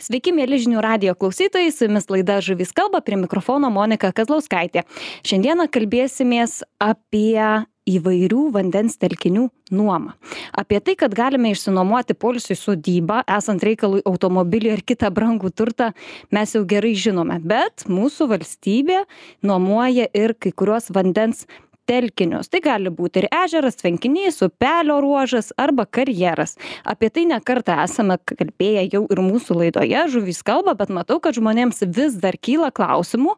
Sveiki, mėly žinių radio klausytojai, su jumis laida Žuvis kalba, prie mikrofono Monika Kazlauskaitė. Šiandieną kalbėsimės apie įvairių vandens telkinių nuomą. Apie tai, kad galime išsinuomoti polisui sodybą, esant reikalui automobilį ar kitą brangų turtą, mes jau gerai žinome, bet mūsų valstybė nuomoja ir kai kuriuos vandens telkinius. Tai gali būti ir ežeras tvenkinys upelio ruožas arba karjeras. Apie tai ne kartą esame kalbėję jau ir mūsų laidoje. Žuvys kalba bet matau kad žmonėms vis dar kyla klausimų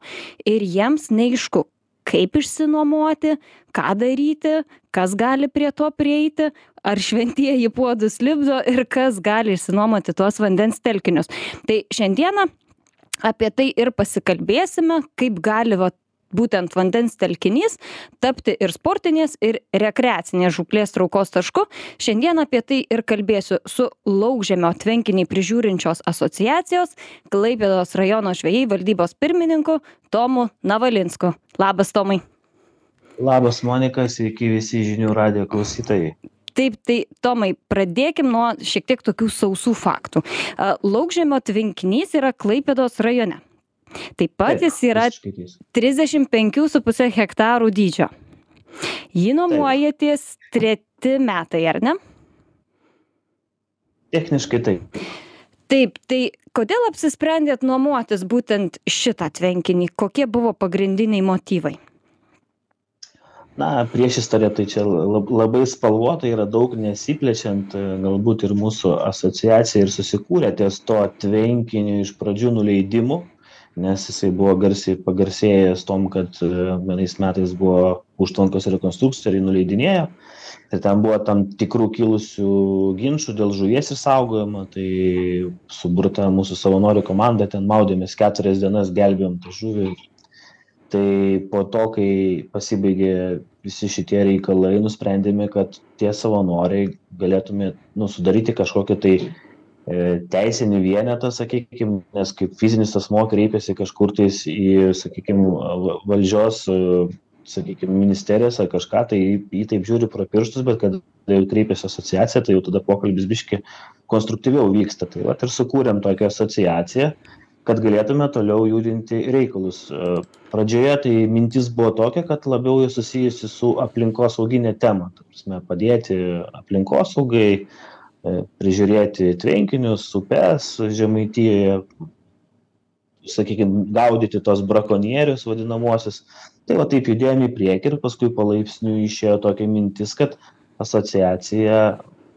ir jiems neaišku kaip išsinuomoti ką daryti kas gali prie to prieiti ar šventieji puodus lipdo ir kas gali išsinuomoti tuos vandens telkinius. Tai šiandieną apie tai ir pasikalbėsime kaip gali vat būtent vandens telkinys tapti ir sportinės ir rekreacinės žūklės traukos tašku šiandien apie tai ir kalbėsiu su laukžemio tvenkinį prižiūrinčios asociacijos klaipėdos rajono žvejai valdybos pirmininku tomu navalinsku labas tomai Labas, Monika, sveiki visi žinių radio klausytojai. Taip, tai Tomai, pradėkim nuo šiek tiek tokių sausų faktų. Laukžemio tvenkinys yra Klaipėdos rajone. Taip pat jis yra visiškai teisūs. 35,5 hektarų dydžio. Jį nuomojatės treti metai, ar ne? Techniškai taip. Taip, tai kodėl apsisprendėt nuomotis būtent šitą tvenkinį? Kokie buvo pagrindiniai motyvai? Na, prieš istoriją tai čia lab- labai spalvota yra daug nesiplečiant, galbūt ir mūsų asociacija ir susikūrė ties to tvenkiniu iš pradžių nuleidimu, nes jisai buvo garsiai pagarsėjęs tom, kad e, vienais metais buvo užtvankos rekonstrukcija ir jį nuleidinėjo. Ir ten buvo tam tikrų kilusių ginčių dėl žuvies išsaugojimo, tai suburta mūsų savanorių komanda, ten maudėmės keturias dienas, gelbėjom tą žuvį. Tai po to, kai pasibaigė visi šitie reikalai, nusprendėme, kad tie savanoriai galėtume nu, sudaryti kažkokį tai e, teisinį vienetą, sakykime, nes kaip fizinis asmo kreipiasi kažkur tais į, sakykime, valdžios, sakykime, ministerijas ar kažką, tai jį taip žiūri pro pirštus, bet kad kreipiasi asociacija, tai jau tada pokalbis biški konstruktyviau vyksta. Tai va ir sukūrėm tokią asociaciją, kad galėtume toliau judinti reikalus. E, Pradžioje tai mintis buvo tokia, kad labiau susijusi su aplinkosauginė tema. Ta prasme, padėti aplinkosaugai, e, prižiūrėti tvenkinius, upes žemaitijoje, sakykime, gaudyti tos brakonierius vadinamosius. Tai va taip judėjome į priekį ir paskui palaipsniui išėjo tokia mintis, kad asociacija,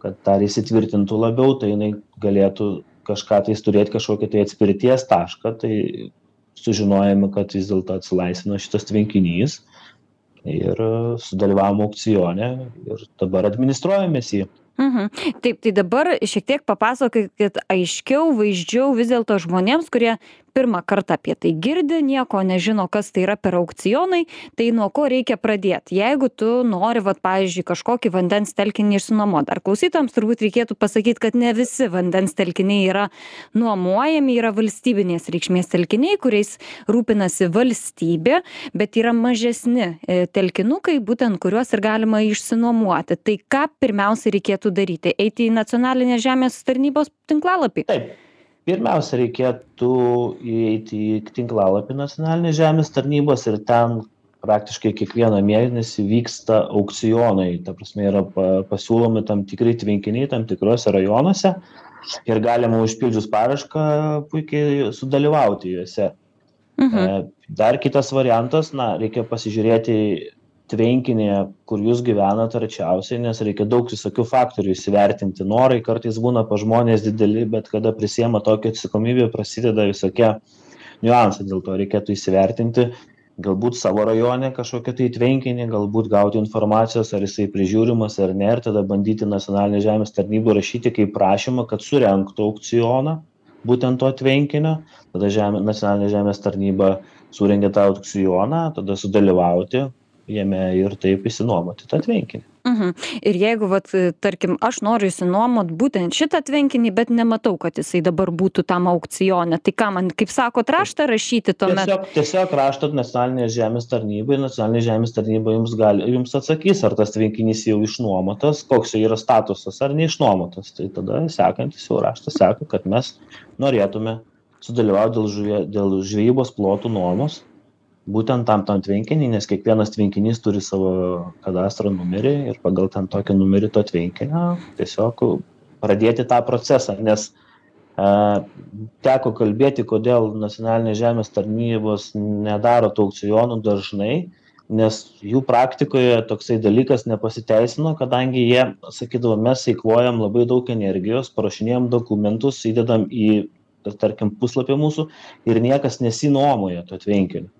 kad dar įsitvirtintų labiau, tai jinai galėtų kažką tais turėti kažkokį tai atspirties tašką, tai sužinojome, kad vis dėlto atsilaisvino šitas tvenkinys ir sudalyvavom aukcione ir dabar administruojamės jį. Mhm. Taip, tai dabar šiek tiek papasakokit aiškiau, vaizdžiau vis dėlto žmonėms, kurie pirmą kartą apie tai girdi, nieko nežino, kas tai yra per aukcionai, tai nuo ko reikia pradėti. Jeigu tu nori, vad, pavyzdžiui, kažkokį vandens telkinį išsinuomoti, ar klausytams turbūt reikėtų pasakyti, kad ne visi vandens telkiniai yra nuomojami, yra valstybinės reikšmės telkiniai, kuriais rūpinasi valstybė, bet yra mažesni e, telkinukai, būtent kuriuos ir galima išsinuomoti. Tai ką pirmiausia reikėtų daryti? Eiti į nacionalinę žemės tarnybos tinklalapį? Taip. Pirmiausia, reikėtų įeiti į tinklalapį nacionalinės žemės tarnybos ir ten praktiškai kiekvieną mėnesį vyksta aukcionai. Ta prasme, yra pa- pasiūlomi tam tikrai tvenkiniai tam tikrose rajonuose ir galima užpildžius parašką puikiai sudalyvauti juose. Mhm. E, Dar kitas variantas, na, reikia pasižiūrėti tvenkinį, kur jūs gyvenate arčiausiai, nes reikia daug visokių faktorių įsivertinti. Norai kartais būna pa žmonės dideli, bet kada prisiema tokia atsakomybė, prasideda visokie niuansai. Dėl to reikėtų įsivertinti, galbūt savo rajone kažkokią tai tvenkinį, galbūt gauti informacijos, ar jisai prižiūrimas ar ne, ir tada bandyti nacionalinė žemės tarnybų rašyti kaip prašymą, kad surenktų aukcioną būtent to tvenkinio, tada žemė, nacionalinė žemės tarnyba surengia tą aukcioną, tada sudalyvauti jame ir taip įsinuomoti tą tvenkinį. Mhm. Ir jeigu, vat, tarkim, aš noriu įsinuomot būtent šitą tvenkinį, bet nematau, kad jisai dabar būtų tam aukcione, tai ką man, kaip sako, raštą rašyti tuomet? Tiesiog, tiesiog raštot nacionalinės žemės tarnybai, nacionalinė žemės tarnyba jums, gali, jums atsakys, ar tas tvenkinys jau išnuomotas, koks jo yra statusas, ar neišnuomotas. Tai tada sekantis jau raštas sako, kad mes norėtume sudalyvauti dėl, žuvė, dėl žvejybos plotų nuomos, būtent tam tam tvenkinį, nes kiekvienas tvenkinys turi savo kadastro numerį ir pagal ten tokį numerį to tvenkinio tiesiog pradėti tą procesą, nes a, teko kalbėti, kodėl nacionalinės žemės tarnybos nedaro tų aukcionų dažnai, nes jų praktikoje toksai dalykas nepasiteisino, kadangi jie, sakydavo, mes eikvojam labai daug energijos, parašinėjom dokumentus, įdedam į tarkim puslapį mūsų ir niekas nesinuomoja to tvenkinio.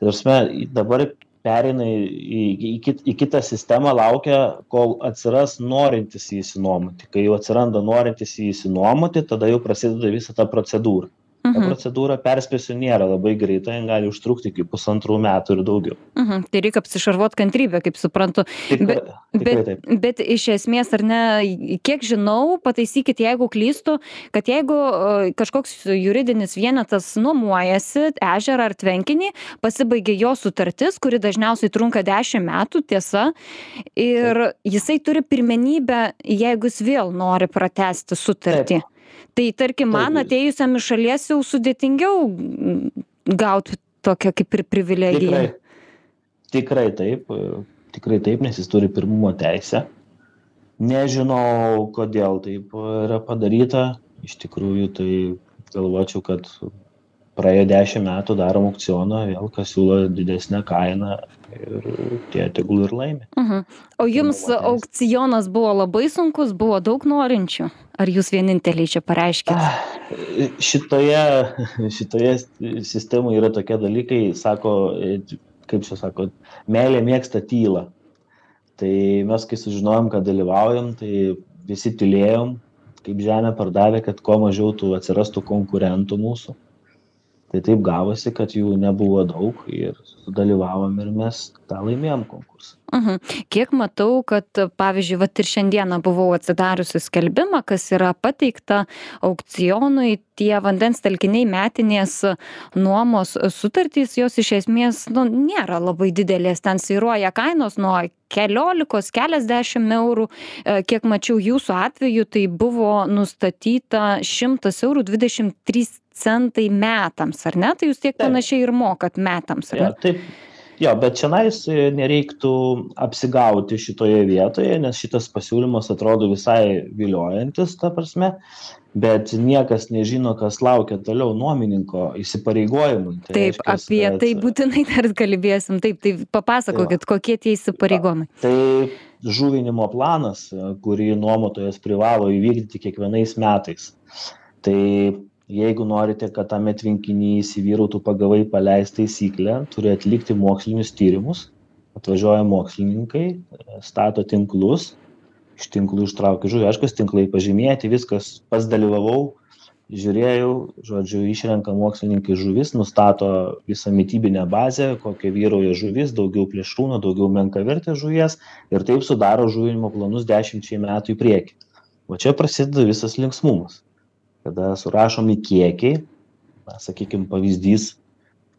Tai prasme, dabar pereina į, į, kit, į kitą sistemą, laukia, kol atsiras norintis jį įsinuomoti. Kai jau atsiranda norintis jį įsinuomoti, tada jau prasideda visa ta procedūra. Ta Mhm. procedūra, perspėsiu, nėra labai greita, jin gali užtrukti iki pusantrų metų ir daugiau. Mhm. Tai reikia apsišarvuot kantrybę, kaip suprantu. Tikrai, Bet- tikrai Bet, taip. bet iš esmės, ar ne, kiek žinau, pataisykit, jeigu klystu, kad jeigu e, kažkoks juridinis vienetas nuomojasi ežerą ar tvenkinį, pasibaigia jo sutartis, kuri dažniausiai trunka 10 metų, tiesa, ir jisai turi pirmenybę, jeigu jis vėl nori pratesti sutartį. Tai tarkim, man atėjusiam iš šalies jau sudėtingiau gauti tokią kaip ir privilegiją. Tikrai, tikrai taip, tikrai taip, nes jis turi pirmumo teisę. Nežinau, kodėl taip yra padaryta. Iš tikrųjų, tai galvočiau, kad praėjo dešimt metų darom aukcioną, vėl kas siūlo didesnę kainą ir tie tegul ir laimi. Mhm. O jums teisė. aukcionas buvo labai sunkus, buvo daug norinčių? Ar jūs vieninteliai čia pareiškėte? Ah, Šitoje, šitoje sistemoje yra tokie dalykai, sako, kaip čia sako, meilė mėgsta tylą. Tai mes, kai sužinojom, kad dalyvaujam, tai visi tylėjom, kaip žemė pardavė, kad kuo mažiau tų atsirastų konkurentų mūsų. Tai taip gavosi, kad jų nebuvo daug ir sudalyvavom ir mes tą laimėjom konkursą. Mhm. Kiek matau, kad pavyzdžiui, vat ir šiandieną buvau atsidariusi skelbimą, kas yra pateikta aukcionui, tie vandens telkiniai metinės nuomos sutartys, jos iš esmės nu, nėra labai didelės, ten sairuoja kainos nuo keliolikos, keliasdešimt eurų. E, Kiek mačiau jūsų atveju, tai buvo nustatyta 100 eurų 23 centai metams, ar ne? Tai jūs tiek panašiai ir mokat metams, ar ne? taip, jo, bet šiandien nereiktų apsigauti šitoje vietoje, nes šitas pasiūlymas atrodo visai viliojantis, ta prasme, bet niekas nežino, kas laukia toliau nuomininko įsipareigojimui. Tai Taip, reiškias, apie kad- tai būtinai dar kalbėsim. Taip, tai papasakokit, kokie tie įsipareigojimai. Tai žuvinimo planas, kurį nuomotojas privalo įvykdyti kiekvienais metais. Tai jeigu norite, kad tame tvenkinyje įsivyrautų pagavai paleist taisyklę, turi atlikti mokslinius tyrimus. Atvažiuoja mokslininkai, stato tinklus, iš tinklų ištraukia žuvį, aišku, tinklai pažymėti, viskas, pats dalyvavau, žiūrėjau, žodžiu, išrenka mokslininkai žuvis, nustato visą mytybinę bazę, kokia vyrauja žuvis, daugiau plėšrūno, daugiau menkavertės žuvies ir taip sudaro žuvinimo planus dešimčiai metų į priekį. O čia prasideda visas linksmumas. Kada surašomi kiekiai, sakykime, pavyzdys,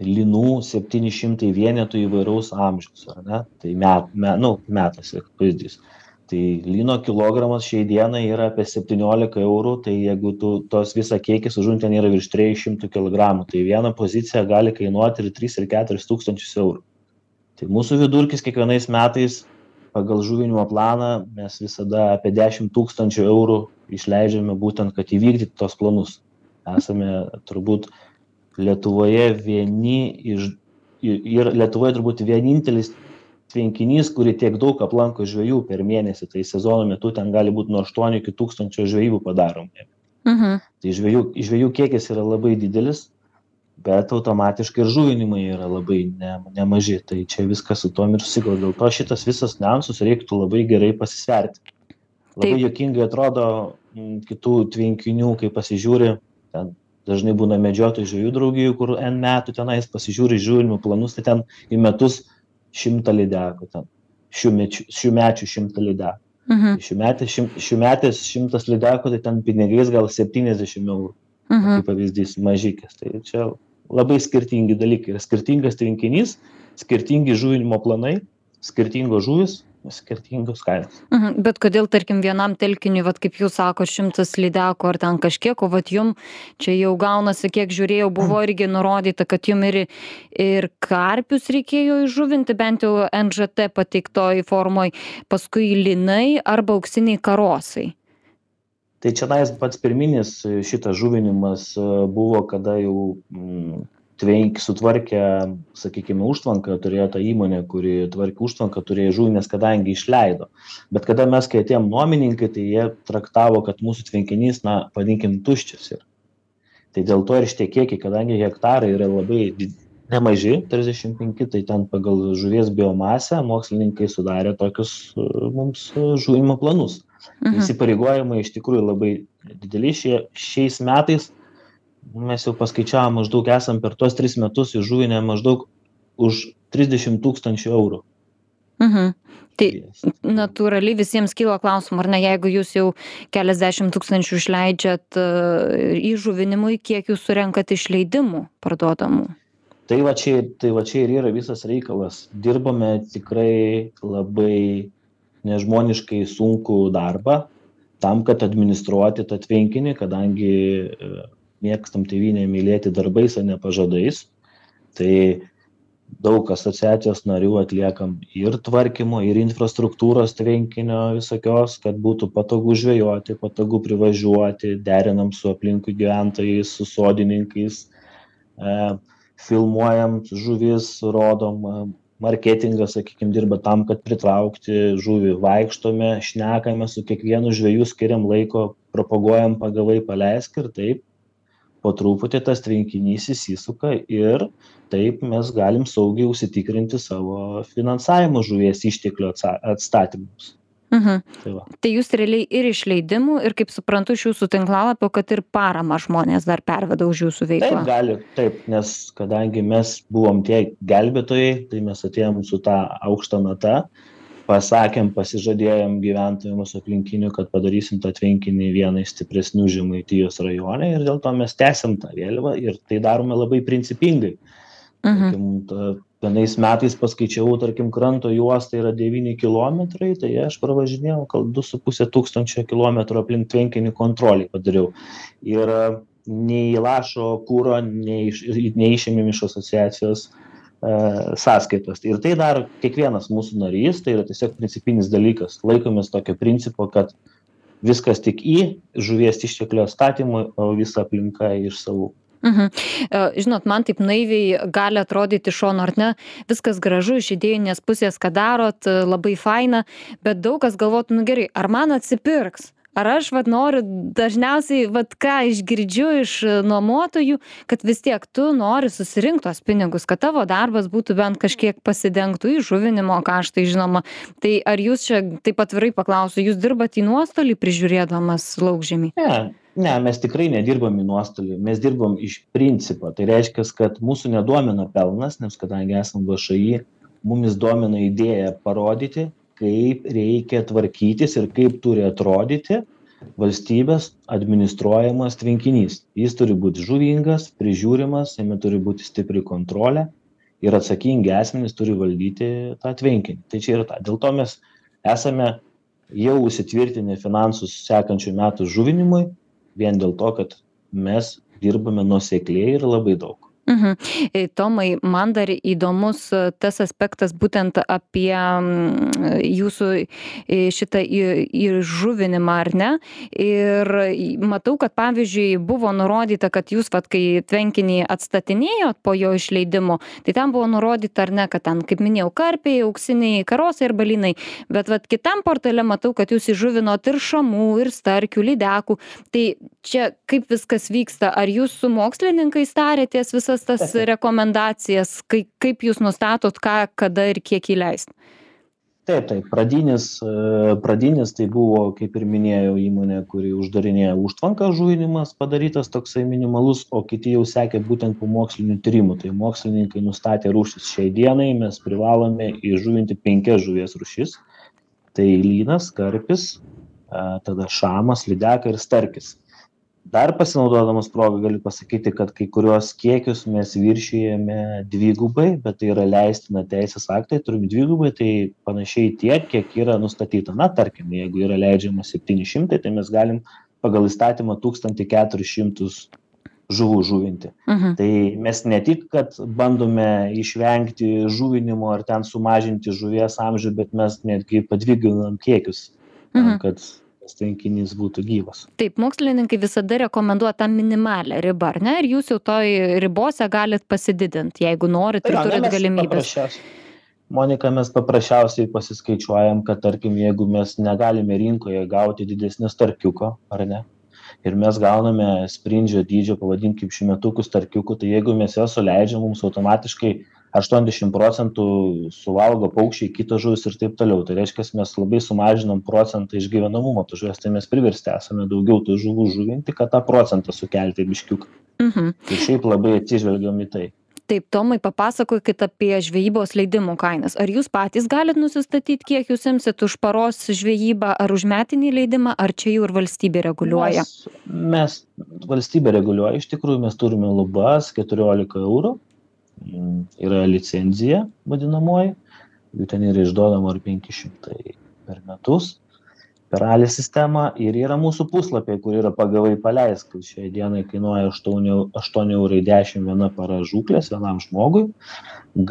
linų 700 vienetų įvairaus amžiaus, ar ne? Tai met, met, nu, metas, kaip pavyzdys. Tai lino kilogramas šiai dienai yra apie 17 eurų, tai jeigu tu tos visą kiekį sužunti ten yra virš 300 kg, tai viena pozicija gali kainuoti ir 3 ir 4 tūkstančius eurų. Tai mūsų vidurkis kiekvienais metais pagal žuvinimo planą mes visada apie 10 tūkstančių eurų išleidžiame būtent, kad įvykdyti tos planus. Esame turbūt Lietuvoje vieni iš, ir Lietuvoje turbūt vienintelis tvenkinys, kuri tiek daug aplanko žvėjų per mėnesį, tai sezono metu ten gali būti nuo 8 iki 1000 žvėjų padarom. Mhm. Tai žvėjų, žvėjų kiekis yra labai didelis, bet automatiškai ir žuvinimai yra labai ne, nemaži. Tai čia viskas su tom ir susikau. Dėl to šitas visas niuansus reiktų labai gerai pasisverti. Labai Taip. jokingai atrodo kitų tvenkinių, kai pasižiūri, ten dažnai būna medžiotojų žvėjų draugijų, kur N metų tenais pasižiūri žuvinimo planus, tai ten į metus šimtą lydekų, ten šių mečių, šių mečių šimtą lydekų. Mhm. Šių metės, šim, šių metės šimtas lydekų, tai ten pinigais gal 70 eurų Mhm. kaip pavyzdys mažykės. Tai čia labai skirtingi dalykai. Yra skirtingas tvenkinys, skirtingi žuvinimo planai, skirtingos žuvis skirtingos kainos. Mhm, bet kodėl, tarkim, vienam telkiniui, vat, kaip jūs sako, šimtas lydeko ar ten kažkiek, o vat jum čia jau gaunasi, kiek žiūrėjau, buvo irgi nurodyta, kad jum ir, ir karpius reikėjo įžuvinti, bent jau NŽT pateiktoj formoj, paskui linai arba auksiniai karosai. Tai čia nais pats pirminis šitas žuvinimas e, buvo, kada jau mm, tvenk sutvarkė sakykime užtvanką turėjo ta įmonė kuri tvarkė užtvanką turėjo įžuvint nes kadangi išleido. Bet kada mes kai atėjom nuomininkai tai jie traktavo kad mūsų tvenkinys na vadinkim tuščias yra. Tai dėl to ir šitie kiekiai kadangi hektarai yra labai nemaži trisdešim penki tai ten pagal žuvies biomasę mokslininkai sudarė tokius e, mums žuvimo planus. Mhm. įsipareigojimai iš tikrųjų labai dideli šie šiais metais mes jau paskaičiavom maždaug esam per tuos tris metus įžuvinę maždaug už trisdešim tūkstančių eurų Mhm. Tai natūraliai visiems kyla klausimų, ar ne, jeigu jūs jau keliasdešimt tūkstančių išleidžiat e, įžuvinimui, kiek jūs surenkat išleidimų parduodamų? Tai va, čia, tai va čia ir yra visas reikalas. Dirbame tikrai labai nežmoniškai sunkų darbą tam, kad administruoti tą tvenkinį, kadangi e, mėgstam tėvynę mylėti darbais, o ne pažadais. Tai daug asociacijos narių atliekam ir tvarkymo, ir infrastruktūros tvenkinio visokios, kad būtų patogu žvejoti, patogu privažiuoti, derinam su aplinkui gyventojais, su sodininkais, e, filmuojam žuvis, rodom, e, marketingas, sakykime, dirba tam, kad pritraukti žuvį, vaikštome, šnekame su kiekvienu žvėju, skiriam laiko, propaguojam pagavai, paleisk ir taip po truputį tas tvenkinys įsisuka ir taip mes galim saugiai užsitikrinti savo finansavimo žuvies išteklių atstatymams. Mhm. Tai, va. tai jūs realiai ir išleidimų, ir kaip suprantu iš jūsų tinklalapio, kad ir paramą žmonės dar perveda už jūsų veiklą. Taip, gali, taip, nes kadangi mes buvom tie gelbėtojai, tai mes atėjom su tą aukštą natą, pasakėm pasižadėjom gyventojam mūsų aplinkinių kad padarysim tą tvenkinį vieną iš stipresnių žemaitijos rajone ir dėl to mes tęsiam tą vėliavą ir tai darome labai principingai Mhm. tarkim ta vienais metais paskaičiavau tarkim kranto juosta yra devyni kilometrai tai aš pravažinėjau gal du su puse tūkstančio kilometrų aplink tvenkinį kontrolei padariau ir nei lašo kuro neiš neišėmėm iš asociacijos E, sąskaitos. Ir tai daro kiekvienas mūsų narys, tai yra tiesiog principinis dalykas. Laikomės tokio principo, kad viskas tik į žuvies išteklio statymui, o visa aplinka iš savų. Mhm. E, žinot, man taip naiviai gali atrodyti šono, ar ne, viskas gražu iš idėjinės pusės, ką darot, labai faina, bet daug kas galvotų, nu gerai, ar man atsipirks? Ar aš vat noriu dažniausiai vat ką aš girdžiu iš nuomotojų kad vis tiek tu nori susirinkt tuos pinigus kad tavo darbas būtų bent kažkiek pasidengtų įžuvinimo kaštai žinoma. Tai ar jūs čia taip atvirai paklausiu jūs dirbat į nuostolį prižiūrėdamas laukžemį? Ne ne mes tikrai nedirbam į nuostolį mes dirbam iš principo. Tai reiškias kad mūsų nedomina pelnas nes kadangi esam všį mumis domina idėja parodyti kaip reikia tvarkytis ir kaip turi atrodyti valstybės administruojamas tvenkinys. Jis turi būt žuvingas prižiūrimas jame turi būti stipri kontrolė ir atsakingi asmenys turi valdyti tą tvenkinį. Tai čia yra ta. Dėl to mes esame jau įsitvirtinę finansus sekančių metų žuvinimui vien dėl to kad mes dirbame nuosekliai ir labai daug Mhm. E, Tomai, man dar įdomus e, tas aspektas būtent apie jūsų e, šitą įžuvinimą, ar ne? Ir matau, kad pavyzdžiui buvo nurodyta, kad jūs, vat, kai tvenkinį atstatinėjot po jo išleidimo, tai ten buvo nurodyta, ar ne, kad ten, kaip minėjau, karpiai, auksiniai, karosai ir balinai. Bet vat, kitam portale matau, kad jūs įžuvinot ir šamų, ir starkių, lydekų. Tai čia kaip viskas vyksta? Ar jūs su mokslininkais tarėtės visą visas tas rekomendacijas, kai, kaip jūs nustatot, ką, kada ir kiek įleisti? Taip, taip, pradinis, e, pradinis tai buvo, kaip ir minėjau, įmonė, kuri uždarinėjo užtvanką žuvinimas padarytas toksai minimalus, o kiti jau sekė būtent po mokslinių tyrimų. Tai mokslininkai nustatė rūšis šiai dienai, mes privalome įžuvinti penkias žuvies rūšis. Tai lynas, karpis, e, tada šamas, lydeka ir starkis dar pasinaudodamas proga galiu pasakyti kad kai kuriuos kiekius mes viršijame dvigubai bet tai yra leistina teisės aktai turim dvigubai tai panašiai tiek kiek yra nustatyta na tarkim jeigu yra leidžiama septyni šimtai tai mes galim pagal įstatymą tūkstantį keturis šimtus žuvų žuvinti Mhm. tai mes ne tik kad bandome išvengti žuvinimo ar ten sumažinti žuvies amžių bet mes netgi padvigubinam kiekius Mhm. kad tas tvenkinys būtų gyvas. Taip, mokslininkai visada rekomenduoja tą minimalią ribą, ar ne? Ir jūs jau toj ribose galit pasididinti, jeigu norit ir na, turit paprasčiausiai- Monika, mes paprasčiausiai pasiskaičiuojam, kad tarkim, jeigu mes negalime rinkoje gauti didesnio starkiuko, ar ne, ir mes gauname sprindžio dydžio, pavadinkim, šimetukų starkiukų, tai jeigu mes juos suleidžiam, mums automatiškai 80 procentų suvalgo paukščiai, kitos žuvis ir taip toliau. Tai reiškia, mes labai sumažinam procentą išgyvenamumo tų žuvies, tai mes priversti esame daugiau tų žuvų žuvinti, kad tą procentą sukelti biškiuką. Mhm. Ir šiaip labai atsižvelgiam į tai. Taip, Tomai, papasakokit apie žvejybos leidimų kainas. Ar jūs patys galit nusistatyti, kiek jūs imsit už paros žvejybą ar už metinį leidimą, ar čia jau ir valstybė reguliuoja? Mes, mes valstybė reguliuoja, iš tikrųjų mes turime lubas 14 eurų, yra licenzija vadinamoji, jų ten yra išduodama ar 500 per metus per alį sistemą ir yra mūsų puslapiai, kur yra pagavai paleisk, kad šiai dienai kainuoja 8, 8 eurai 10 viena para žūklės vienam žmogui.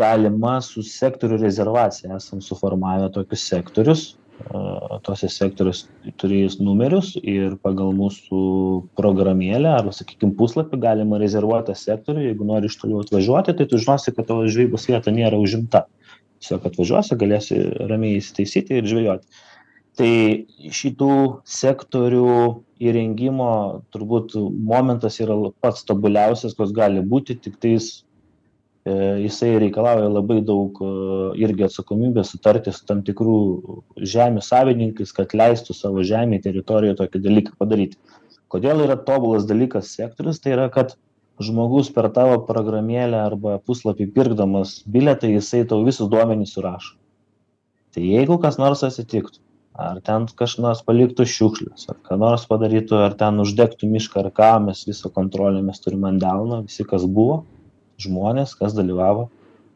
Galima su sektorių rezervacija, esam suformavę tokius sektorius, a, tose sektorius turėjus numerius ir pagal mūsų programėlę arba, sakykime, puslapį galima rezervuoti tą sektorių, jeigu nori iš toliau atvažiuoti, tai tu žinosi, kad tavo žvejybos vieta nėra užimta. Tiesiog atvažiuosi, galėsi ramiai įsitaisyti ir žvejoti. Tai šitų sektorių įrengimo turbūt momentas yra pats tobuliausias, koks gali būti, tik tais e, jisai reikalauja labai daug e, irgi atsakomybės sutarti su tam tikrų žemių savininkais, kad leistų savo žemė teritorijoje tokį dalyką padaryti. Kodėl yra tobulas dalykas sektorius, tai yra, kad žmogus per tavo programėlę arba puslapį pirkdamas bilietą, jisai tau visus duomenys surašo. Tai jeigu kas nors atsitiktų, ar ten kažkas paliktų šiukšlius, ar ką nors padarytų, ar ten uždegtų mišką, ar ką, mes visą kontrolę mes turime ant delno, visi kas buvo, žmonės, kas dalyvavo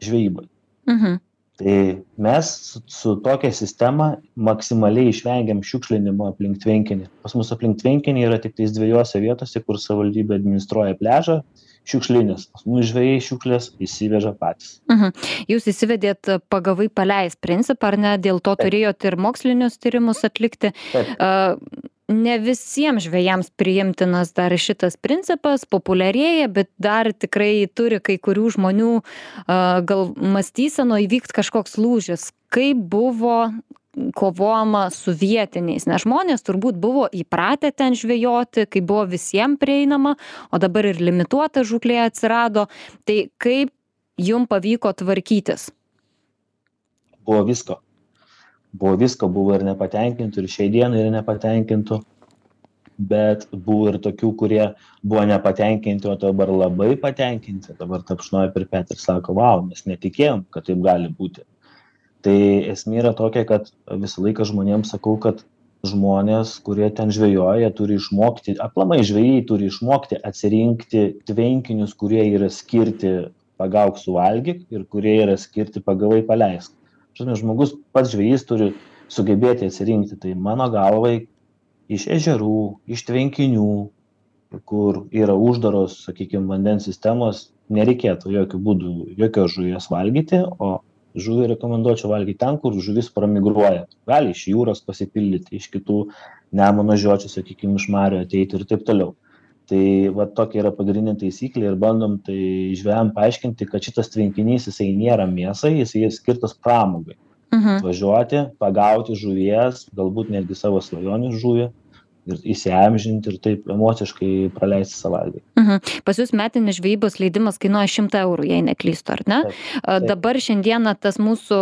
žvejybai. Mhm. Tai mes su, su tokia sistema maksimaliai išvengiam šiukšlinimo aplink tvenkinį. Pas mus aplink tvenkinį yra tik tais dviejose vietose, kur savivaldybė administruoja pležą, šiukšlinės. Mus žvėjai šiukšlės įsiveža patys. Mhm. Jūs įsivedėt pagavai paleis principą, ar ne? Dėl to Taip. turėjot ir mokslinius tyrimus atlikti. Taip. A, Ne visiems žvėjams priimtinas dar šitas principas, populiarėja, bet dar tikrai turi kai kurių žmonių a, gal mąstyseno įvykti kažkoks lūžis. Kaip buvo kovojama su vietiniais, nes žmonės turbūt buvo įpratę ten žvejoti, kai buvo visiems prieinama, o dabar ir limituota žuklė atsirado. Tai kaip jum pavyko tvarkytis? Buvo visko. Buvo visko, buvo ir nepatenkintų, ir šiai dienai yra nepatenkintų. Bet buvo ir tokių, kurie buvo nepatenkinti, o dabar labai patenkinti. Dabar tapšnoja per petį ir sako, wow, mes netikėjom, kad taip gali būti. Tai esmė yra tokia, kad visą laiką žmonėms sakau, kad žmonės, kurie ten žvejoja, turi išmokti, aplamai žvėjai turi išmokti atsirinkti tvenkinius, kurie yra skirti pagauk suvalgyk ir kurie yra skirti pagavai paleisk. Žinoma, žmogus pats žvėjys turi sugebėti atsirinkti. Tai mano galvai iš ežerų, iš tvenkinių, kur yra uždaros, sakykime, vandens sistemos, nereikėtų jokių būdų jokios žuvies valgyti, o žuvį rekomenduočiau valgyti ten, kur žuvis pramigruoja. Gali iš jūros pasipildyti, iš kitų nemono žiočių, sakykime, iš mario ateiti ir taip toliau. Tai va tokia yra pagrindinė taisyklė ir bandom tai žvėjam paaiškinti, kad šitas tvenkinys jisai nėra mėsai, jisai skirtas pramogai. Mhm. Važiuoti, pagauti žuvies, galbūt netgi savo svajonių žuvį ir įsiamžinti ir taip emociškai praleisti savaitgalį. Mhm. Pas jūs metinis žvejybos leidimas kainuoja 100 eurų, jei neklystu, ar ne? Taip, taip. Dabar šiandieną tas mūsų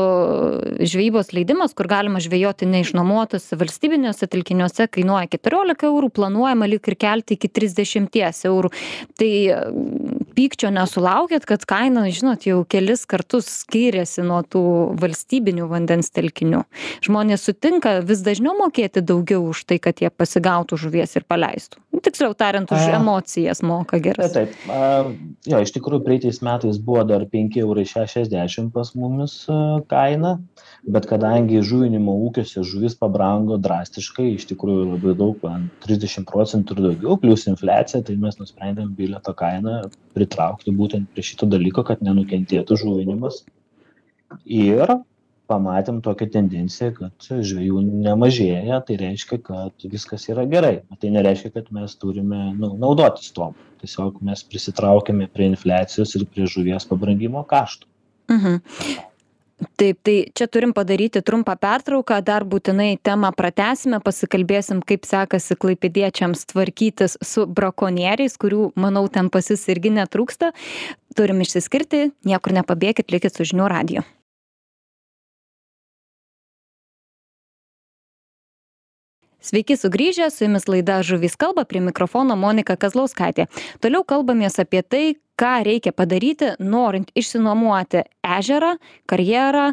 žvejybos leidimas, kur galima žvejoti neišnuomuotose valstybiniuose telkiniuose, kainuoja 14 eurų, planuojama lyg ir kelti iki 30 eurų. Tai pykčio nesulaukiat kad kaina žinot jau kelis kartus skyrėsi nuo tų valstybinių vandens telkinių žmonės sutinka vis dažniau mokėti daugiau už tai kad jie pasigautų žuvies ir paleistų. Nu, tiksliau tariant už emocijas moka geras. Taip jo iš tikrųjų praeitais metais buvo dar penki eurai šešiasdešim pas mumis kaina bet kadangi įžuvinimo ūkiuose žuvis pabrango drastiškai iš tikrųjų labai daug ten trisdešim procentų ir daugiau plius infliacija tai mes nusprendėm bilieto kainą pritraukti būtent prie šito dalyko, kad nenukentėtų žuvinimas. Ir pamatėm tokią tendenciją, kad žvėjų nemažėja, tai reiškia, kad viskas yra gerai. Tai nereiškia, kad mes turime nu, naudotis tom. Tiesiog mes prisitraukėme prie infliacijos ir prie žuvies pabrangimo kaštų. Mhm taip tai čia turim padaryti trumpą pertrauką dar būtinai temą pratęsime pasikalbėsim kaip sekasi klaipėdiečiams tvarkytis su brakonieriais kurių manau ten pas jus irgi netrūksta turim išsiskirti niekur nepabėkit likit su žinių radiju Sveiki sugrįžę, su jumis laida Žuvys kalba, prie mikrofono Monika Kazlauskaitė. Toliau kalbamės apie tai, ką reikia padaryti norint išsinuomoti ežerą karjerą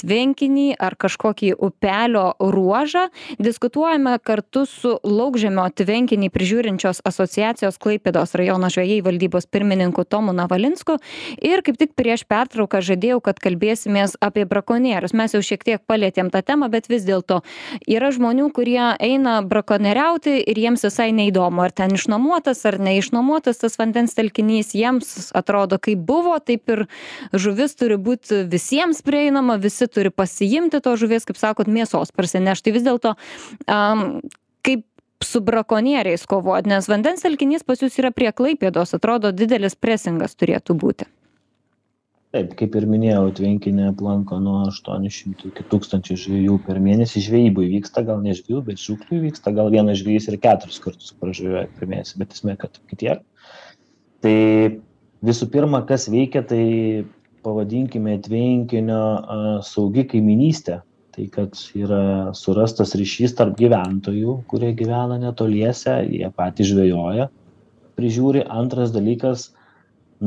tvenkinį ar kažkokį upelio ruožą. Diskutuojame kartu su laukžemio tvenkinį prižiūrinčios asociacijos klaipėdos rajono žvejai valdybos pirmininku tomu navalinsku. Ir kaip tik prieš pertrauką žadėjau kad kalbėsimės apie brakonierius. Mes jau šiek tiek palietėm tą temą bet vis dėlto yra žmonių kurie eina brakonieriauti ir jiems visai neįdomu ar ten išnuomotas ar neišnuomotas tas vandens telkinys jiems atrodo kaip buvo taip ir žuvis turi būt visiems prieinama visi turi pasiimti tos žuvies kaip sakot mėsos parsinešt tai vis dėlto am kaip su brakonieriais kovot nes vandens telkinys pas jus yra prie klaipėdos atrodo didelis presingas turėtų būti Taip, kaip ir minėjau, tvenkinė aplanko nuo 800 iki 1000 žvėjų per mėnesį. Žvejybui vyksta, gal ne žvėjų, bet žūklui vyksta, gal vienas žvėjys ir keturis kartus pražuoja per mėnesį, bet esmė, kad kitie. Tai visų pirma kas veikia tai pavadinkime tvenkinio saugi kaimynystė tai kad yra surastas ryšys tarp gyventojų kurie gyvena netoliese jie patys žvejoja. Prižiūri antras dalykas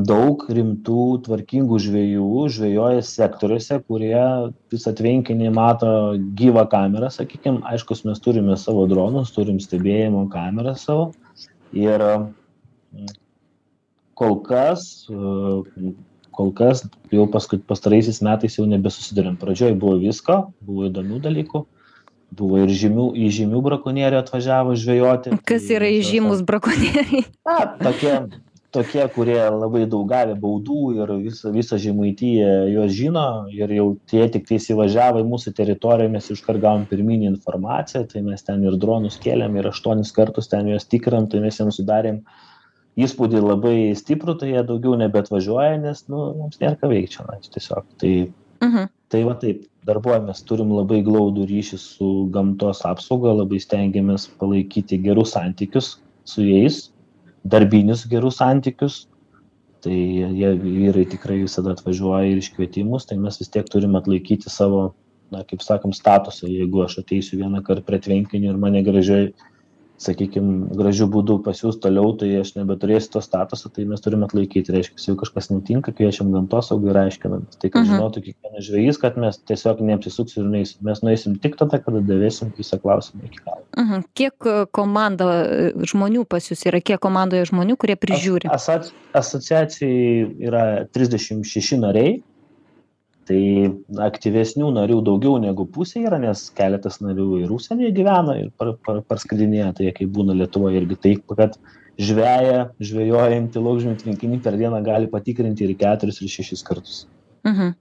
daug rimtų tvarkingų žvejų žvejoja sektoriuose kurie visą tvenkinį mato gyvą kamerą sakykim. Aiškus mes turime savo dronus turim stebėjimo kameras savo. Ir kol kas e, kol kas jau paskui pastaraisiais metais jau nebesusiduriam. Pradžioj buvo visko buvo įdomių dalykų. Buvo ir žymių įžymių brakonierių atvažiavo žvejoti. Kas yra įžymūs brakonieriai? Na tokie tokie kurie labai daug gavę baudų ir visa visa žemaitija juos žino ir jau tie tiktais įvažiavo į mūsų teritoriją mes iškart gavom pirminę informaciją tai mes ten ir dronus kėlėm ir aštuonis kartus ten juos tikrinam tai mes jiem sudarėm įspūdį labai stiprų tai jie daugiau nebeatvažiuoja nes nu mums nėr ką veikt čionais tiesiog. Tai mhm. tai va taip darbuojamės turim labai glaudų ryšį su gamtos apsauga labai stengiamės palaikyti gerus santykius su jais darbinius gerus santykius. Tai jie vyrai tikrai visada atvažiuoja ir iškvietimus tai mes vis tiek turim atlaikyti savo na kaip sakom statusą. Jeigu aš ateisiu vienąkart prie tvenkinio ir mane gražiai sakykim gražiu būdu pasiųs toliau tai aš nebeturėsiu to statuso tai mes turim atlaikyt reiškias jeigu kažkas nutinka kviečiam gamtosaugą ir aiškinamės tai kad mhm. žinotų kiekvienas žvejys kad mes tiesiog neapsisuksim ir neisim. Mes nueisim tik tada kada davėsim visą klausimą iki galo. Mhm. kiek e, komanda e, žmonių pas jus yra kiek komandoje žmonių kurie prižiūri? As, asociacijai yra trisdešim šeši nariai tai aktyvesnių narių daugiau negu pusė yra nes keletas narių ir užsienyje gyvena ir par par parskridinėja tai kai būna lietuvoj irgi taip kad žveją žvejojantį laukžemio tvenkiny per dieną gali patikrinti ir keturis ir šešis kartus Mhm.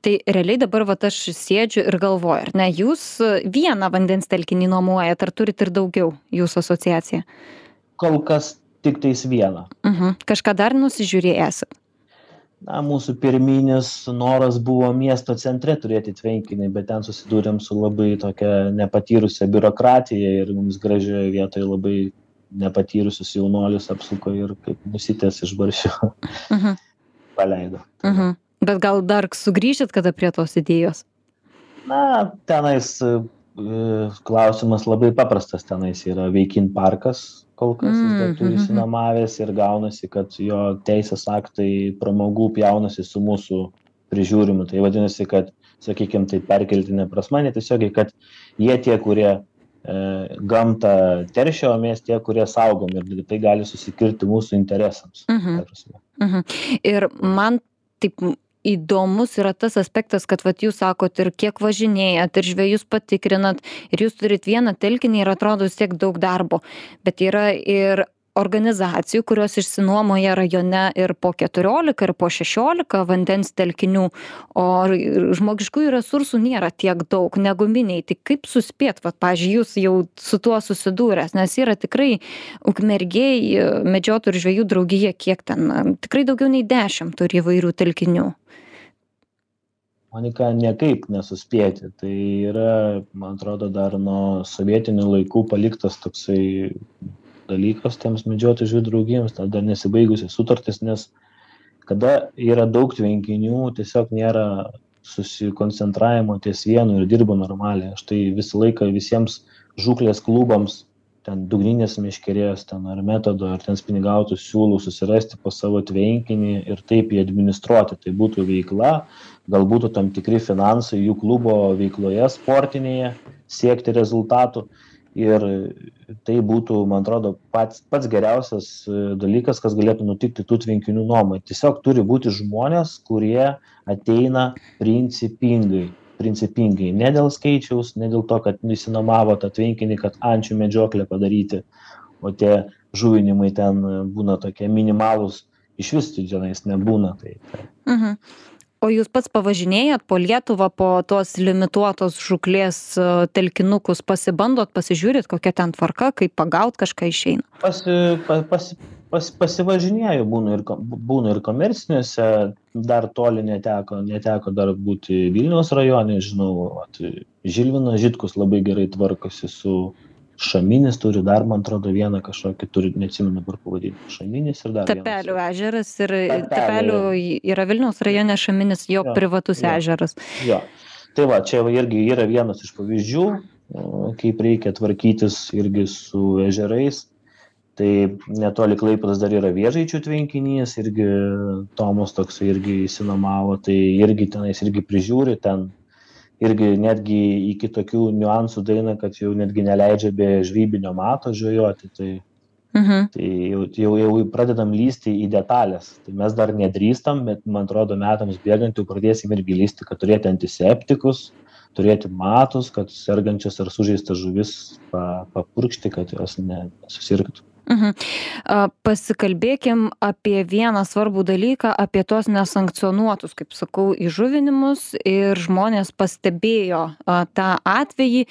Tai realiai dabar vat aš sėdžiu ir galvoju, ar ne, jūs vieną vandens telkinį nuomojat, ar turit ir daugiau jūsų asociacija? Kol kas tik tais vieną. Mhm. Kažką dar nusižiūrėjęs? Na mūsų pirminis noras buvo miesto centre turėti tvenkinį bet ten susidūrėm su labai tokia nepatyrusia biurokratija ir mums gražioj vietoj labai nepatyrusius jaunuolius apsuko ir kaip musytės iš barščio mhm. paleido. Mhm. Bet gal dar sugrįžit kada prie tos idėjos? Na, tenais e, klausimas labai paprastas, tenais yra Veikin parkas, kol kas jis dar turi išsinuomavęs ir gaunasi, kad jo teisės aktai pramogų pjaunasi su mūsų prižiūrimu. Tai vadinasi, kad, sakykime, tai perkeltinė prasme, netiesiogiai, kad jie tie, kurie e, gamtą teršia, o mes tie, kurie saugom ir tai gali susikirti mūsų interesams. Mhm. Mhm. Ir man taip įdomus yra tas aspektas kad vat jūs sakot ir kiek važinėjat ir žvejus patikrinat ir jūs turit vieną telkinį ir atrodo vis tiek daug darbo. Bet yra ir organizacijų kurios išsinuomoja rajone ir po keturiolika ir po šešiolika vandens telkinių o žmogiškųjų resursų nėra tiek daug negu miniai. Tai kaip suspėt vat pavyzdžiui jūs jau su tuo susidūręs nes yra tikrai ukmergėj medžiotojų ir žvejų draugija kiek ten tikrai daugiau nei dešim turi įvairių telkinių. Monika niekaip nesuspėti. Tai yra man atrodo dar nuo sovietinių laikų paliktas toksai dalykas tiems medžiotojų žvejų draugijoms ta dar nesibaigusios sutartys nes kada yra daug tvenkinių tiesiog nėra susikoncentravimo ties vienu ir dirba normaliai. Aš tai visą laiką visiems žūklės klubams ten dugninės meškerės ten ar metodo ar ten spiningautojų siūlau susirasti po savo tvenkinį ir taip jį administruoti. Tai būtų veikla gal būtų tam tikri finansai jų klubo veikloje sportinėje siekti rezultatų ir tai būtų man atrodo pats pats geriausias e, dalykas kas galėtų nutikti tų tvenkinių nuomai. Tiesiog turi būti žmonės kurie ateina principingai principingai. Ne dėl skaičiaus ne dėl to kad išsinuomavo tą tvenkinį kad ančių medžioklę padaryti o tie žuvinimai ten būna tokie minimalūs. Išvis tenais nebūna tai mhm o jūs pats pavažinėjat po lietuvą po tuos limituotos žūklės e, telkinukus pasibandot pasižiūrit kokia ten tvarka kaip pagaut kažką išeina? Pasi pa pasi pas pasivažinėju būna ir būna ir komerciniuose dar toli neteko neteko dar būti vilniaus rajone žinau vat žilvinas žitkus labai gerai tvarkosi su šaminis turi dar man atrodo vieną kažkokį turi neatsimenu dabar pavadinimą. Šaminis ir dar tapelių ežeras ir tapelių yra vilniaus rajone šaminis jo privatus ežeras. Jo. Tai va čia irgi yra vienas iš pavyzdžių kaip reikia tvarkytis irgi su ežerais. Tai netoli klaipėdos dar yra vėžaičių tvenkinys irgi tomas toksai irgi išsinuomavo tai irgi tenais irgi prižiūri ten irgi netgi iki tokių niuansų daeina kad jau netgi neleidžia be žvejybinio mato žvejoti tai mhm. tai jau jau jau pradedam lįsti į detales tai mes dar nedrįstam bet man atrodo metams bėgant jau pradėsim irgi lįsti kad turėti antiseptikus turėti matus kad sergančias ar sužeistas žuvis pa papurkšti kad jos ne nesusirgtų Mhm. Pasikalbėkim apie vieną svarbų dalyką, apie tos nesankcionuotus, kaip sakau, įžuvinimus. Ir žmonės pastebėjo tą atvejį,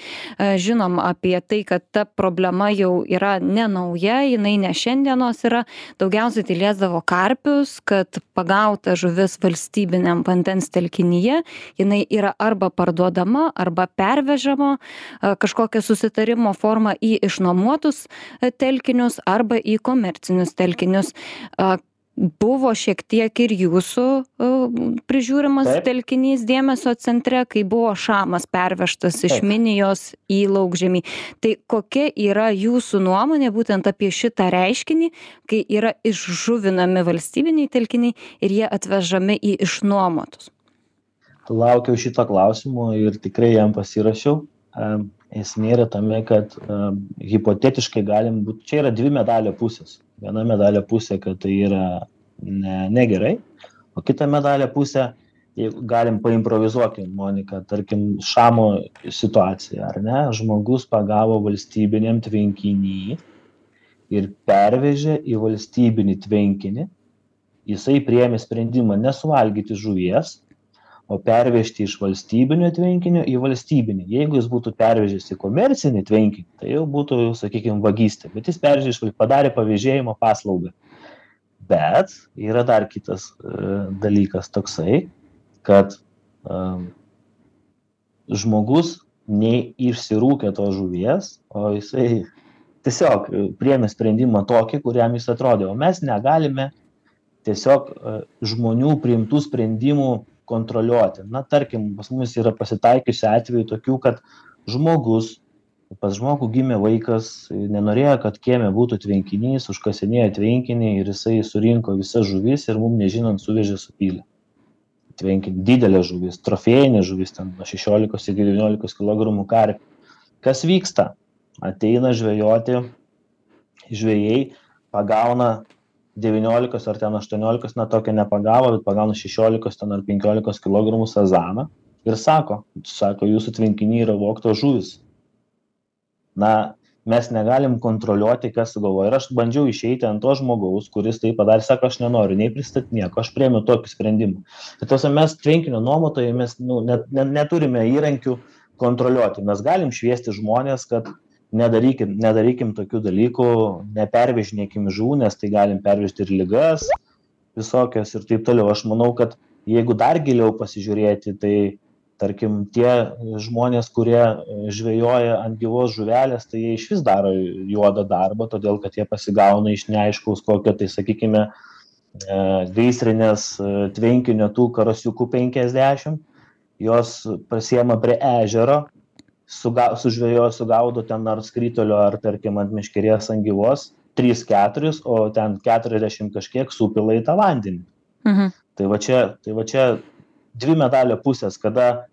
žinom apie tai, kad ta problema jau yra ne nauja, jinai ne šiandienos yra, daugiausiai tai liesdavo karpius, kad pagauta žuvis valstybiniam vandens telkinyje, jinai yra arba parduodama, arba pervežama kažkokią susitarimo formą į išnuomotus telkinius arba į komercinius telkinius buvo šiek tiek ir jūsų prižiūrimas Taip. telkinys dėmesio centre, kai buvo šamas pervežtas iš Taip. Minijos į laukžemį. Tai kokia yra jūsų nuomonė būtent apie šitą reiškinį, kai yra išžuvinami valstybiniai telkiniai ir jie atvežami į išnuomotus? Laukiau šito klausimo ir tikrai jam pasirašiau esmė yra tame kad hipotetiškai galim būt čia yra dvi medalio pusės. Viena medalio pusė kad tai yra ne negerai o kita medalio pusė jeigu galim paimprovizuokim monika tarkim šamo situacija ar ne? Žmogus pagavo valstybiniam tvenkiny ir pervežė į valstybinį tvenkinį. Jisai priėmė sprendimą nesuvalgyti žuvies o pervežti iš valstybinio tvenkinio į valstybinį. Jeigu jis būtų pervežęs į komercinį tvenkinį tai jau būtų sakykim vagystė. Bet jis pervežė padarė pavėžėjimo paslaugą. Bet yra dar kitas e, dalykas toksai kad um, žmogus neišsirūkė tos žuvies o jisai tiesiog priėmė sprendimą tokį kuriam jis atrodė. O mes negalime tiesiog e, žmonių priimtų sprendimų kontroliuoti. Na tarkim pas mus yra pasitaikiusių atvejų tokių kad žmogus pas žmogų gimė vaikas nenorėjo kad kieme būtų tvenkinys užkasinėjo tvenkinį ir jisai surinko visas žuvis ir mum nežinant suvežė supylė tvenkinį didelė žuvis trofėjinė žuvis ten nuo šešiolikos iki devyniolikos kilogramų karpių kas vyksta? Ateina žvejoti žvejai pagauna devyniolikos ar ten aštuoniolikos na tokio nepagavo bet pagauna šešiolikos ten ar penkiolikos kilogramų sazaną ir sako sako jūsų tvenkiny yra vogtos žuvys na mes negalim kontroliuoti kas sugalvojo ir aš bandžiau išeiti ant to žmogaus kuris tai padarė sako aš nenoriu nei pristatinėk aš priėmiau tokį sprendimą. Tai ta prasme mes tvenkinio nuomotojai mes nu net ne neturime įrankių kontroliuoti. Mes galim šviesti žmones kad nedarykim nedarykim tokių dalykų nepervežinėkim žuvų nes tai galim pervežti ir ligas visokias ir taip toliau. Aš manau kad jeigu dar giliau pasižiūrėti tai tarkim tie žmonės kurie žvejoja ant gyvos žuvelės tai jie išvis daro juodą darbą todėl kad jie pasigauna iš neaiškaus kokio tai sakykime e, gaisrinės e, tvenkinio tų karosiukų penkiasdešim juos pasiema prie ežero suga sužvejoja sugaudo ten ar skritulio ar tarkim ant meškerės ant gyvos tris keturis o ten keturiasdešim kažkiek supila į tą vandenį Mhm. tai va čia tai va čia dvi medalio pusės kada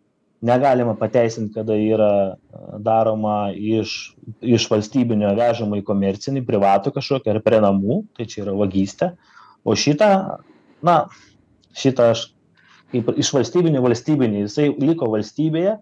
negalima pateisint kada yra daroma iš iš valstybinio vežama į komercinį privatų kažkokį ar prie namų tai čia yra vagystė o šitą na šitą aš kaip iš valstybinio valstybinį jisai liko valstybėje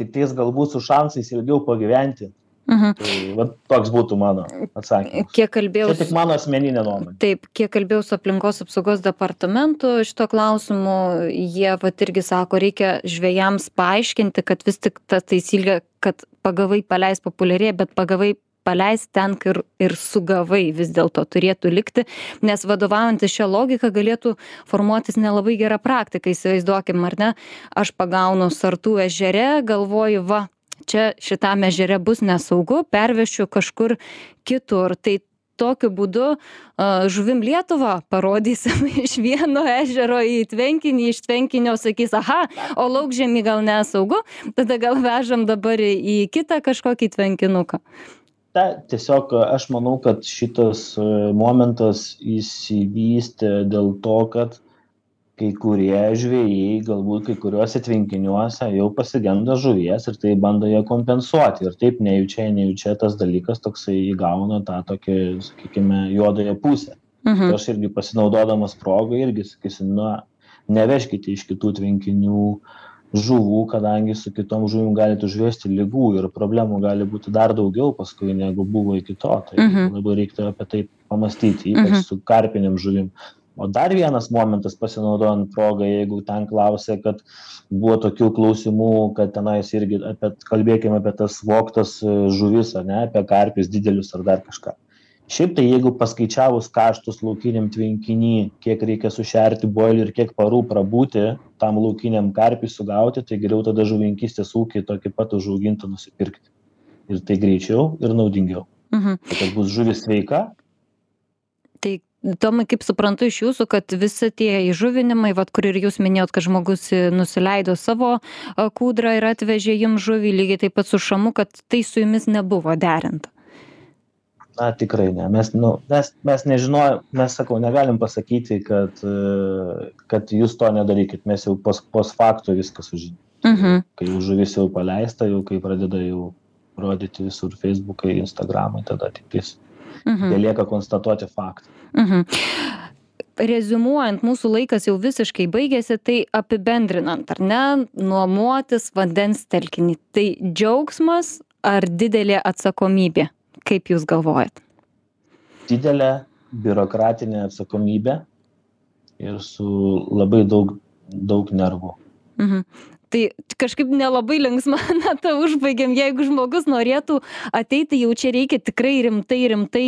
tiktais galbūt su šansais ilgiau pagyventi. Mhm. tai vat toks būtų mano atsakymas. Kiek kalbėjau čia tik mano asmeninė nuomonė. Taip, kiek kalbėjau su aplinkos apsaugos departamentu šito klausimu, jie vat irgi sako, reikia žvėjams paaiškinti, kad vis tik ta taisyklė, kad pagavai paleis populiarėja, bet pagavai paleis ten, kur ir sugavai vis dėlto turėtų likti, nes vadovaujantis šią logiką galėtų formuotis nelabai gera praktika, įsivaizduokim, ar ne, aš pagaunu sartų ežere, galvoju, va, čia šitam ežere bus nesaugu, pervešiu kažkur kitur. Tai tokiu būdu žuvim Lietuvą parodysim iš vieno ežero į tvenkinį, iš tvenkinio sakys, aha, o laukžemį gal nesaugu, tada gal vežam dabar į kitą kažkokį tvenkinuką. Ta tiesiog aš manau kad šitas e, momentas išsivystė dėl to kad kai kurie žvejai galbūt kai kuriuose tvenkiniuose jau pasigenda žuvies ir tai bando jie kompensuoti ir taip nejučia nejučia tas dalykas toksai įgauna tą tokį sakykime juodąją pusę Mhm. aš irgi pasinaudodamas proga irgi sakysim na nevežkite iš kitų tvenkinių žuvų kadangi su kitom žuvim galit užvesti ligų ir problemų gali būti dar daugiau paskui negu buvo iki to tai Mhm. labai reiktų apie tai pamąstyti ypač Mhm. su karpinėm žuvim o dar vienas momentas pasinaudojant proga jeigu ten klausia kad buvo tokių klausimų kad tenais irgi apie kalbėkim apie tas vogtas e, žuvis ar ne apie karpius didelius ar dar kažką šiaip tai jeigu paskaičiavus kaštus laukiniam tvenkiny kiek reikia sušerti boilį ir kiek parų prabūti tam laukiniam karpiui sugauti tai geriau tada žuvininkystės ūkį tokį pat užaugintą nusipirkti ir tai greičiau ir naudingiau Mhm. tai kad bus žuvis sveika Tai Tomai, kaip suprantu iš jūsų, kad visi tie įžuvinimai, vat, kur ir jūs minėjot, kad žmogus nusileido savo kūdrą ir atvežė jums žuvį, lygiai taip pat su šamu, kad tai su jumis nebuvo derinta. Na tikrai ne mes nu mes mes nežinojom mes sakau negalim pasakyti kad e, kad jūs to nedarykit mes jau pos post fakto viską sužinom Mhm. kai jau žuvis jau paleista jau kai pradeda jau rodyti visur feisbukai instagramai tada tiktais Mhm. belieka konstatuoti faktą Mhm. Rezumuojant, mūsų laikas jau visiškai baigėsi, tai apibendrinant, ar ne, nuomotis vandens telkinį. Tai džiaugsmas ar didelė atsakomybė? Kaip Jūs galvojat? didelė biurokratinė atsakomybė ir su labai daug daug nervų Mhm. Tai kažkaip nelabai linksma natą užbaigėm. Jeigu žmogus norėtų ateiti, jau čia reikia tikrai rimtai, rimtai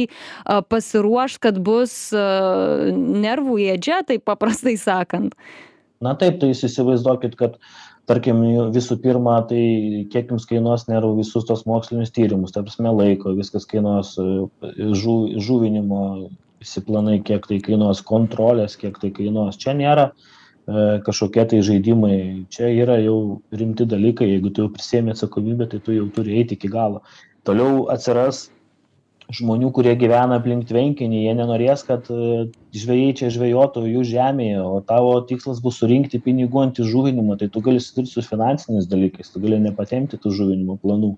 pasiruošti, kad bus nervų ėdžia, tai paprastai sakant. na taip tai jūs įsivaizduokit kad tarkim visų pirma tai kiek jums kainuos nervų visus tuos mokslinius tyrimus ta prasme laiko viskas kainuos e, žu žuvinimo visi planai kiek tai kainuos kontrolės kiek tai kainuos. Čia nėra e, kažkokie tai žaidimai. Čia yra jau rimti dalykai. Jeigu tu jau prisiėmi atsakomybę tai tu jau turi eit iki galo. Toliau atsiras žmonių kurie gyvena aplink tvenkinį jie nenorės kad e, žvejai čia žvejotų jų žemėje o tavo tikslas bus surinkti pinigų ant įžuvinimo. Tai tu gali susidurt su finansiniais dalykais tu gali nepatempti tų žuvinimo planų.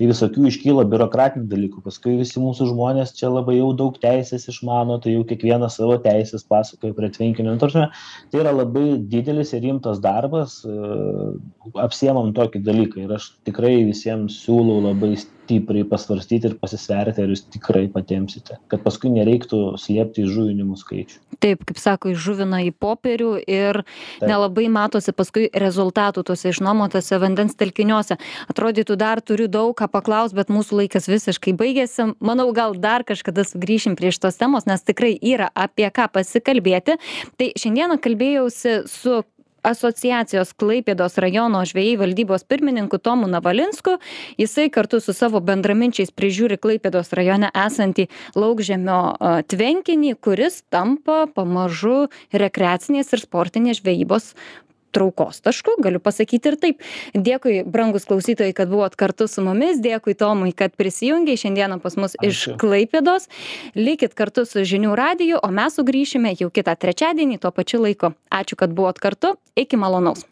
Tai visokių iškyla biurokratinių dalykų. Paskui visi mūsų žmonės čia labai jau daug teisės išmano tai jau kiekvienas savo teises pasakoja prie tvenkinio. Nu ta prasme tai yra labai didelis ir rimtas darbas e, apsiemam tokį dalyką. Ir aš tikrai visiems siūlau labai stipriai pasvarstyti ir pasisverti ar jūs tikrai patempsite. Kad paskui nereiktų slėpti įžuvinimų skaičių. Taip kaip sako įžuvina į popierių ir nelabai matosi paskui rezultatų tuose išnuomotuose vandens telkiniuose. Atrodytų dar turiu daug ką paklaust bet mūsų laikas visiškai baigėsi. Manau gal dar kažkada sugrįšim prie šitos temos nes tikrai yra apie ką pasikalbėti. Tai šiandieną kalbėjausi su asociacijos klaipėdos rajono žvejai valdybos pirmininku tomu navalinsku. Jisai kartu su savo bendraminčiais prižiūri klaipėdos rajone esantį laukžemio tvenkinį kuris tampa pamažu rekreacinės ir sportinės žvejybos traukos tašku galiu pasakyti ir taip. Dėkui brangūs klausytojai kad buvot kartu su mumis. Dėkui tomui kad prisijungei šiandieną pas mus iš klaipėdos. Likit kartu su žinių radiju o mes sugrįšime jau kitą trečiadienį tuo pačiu laiku. Ačiū kad buvot kartu. Iki malonaus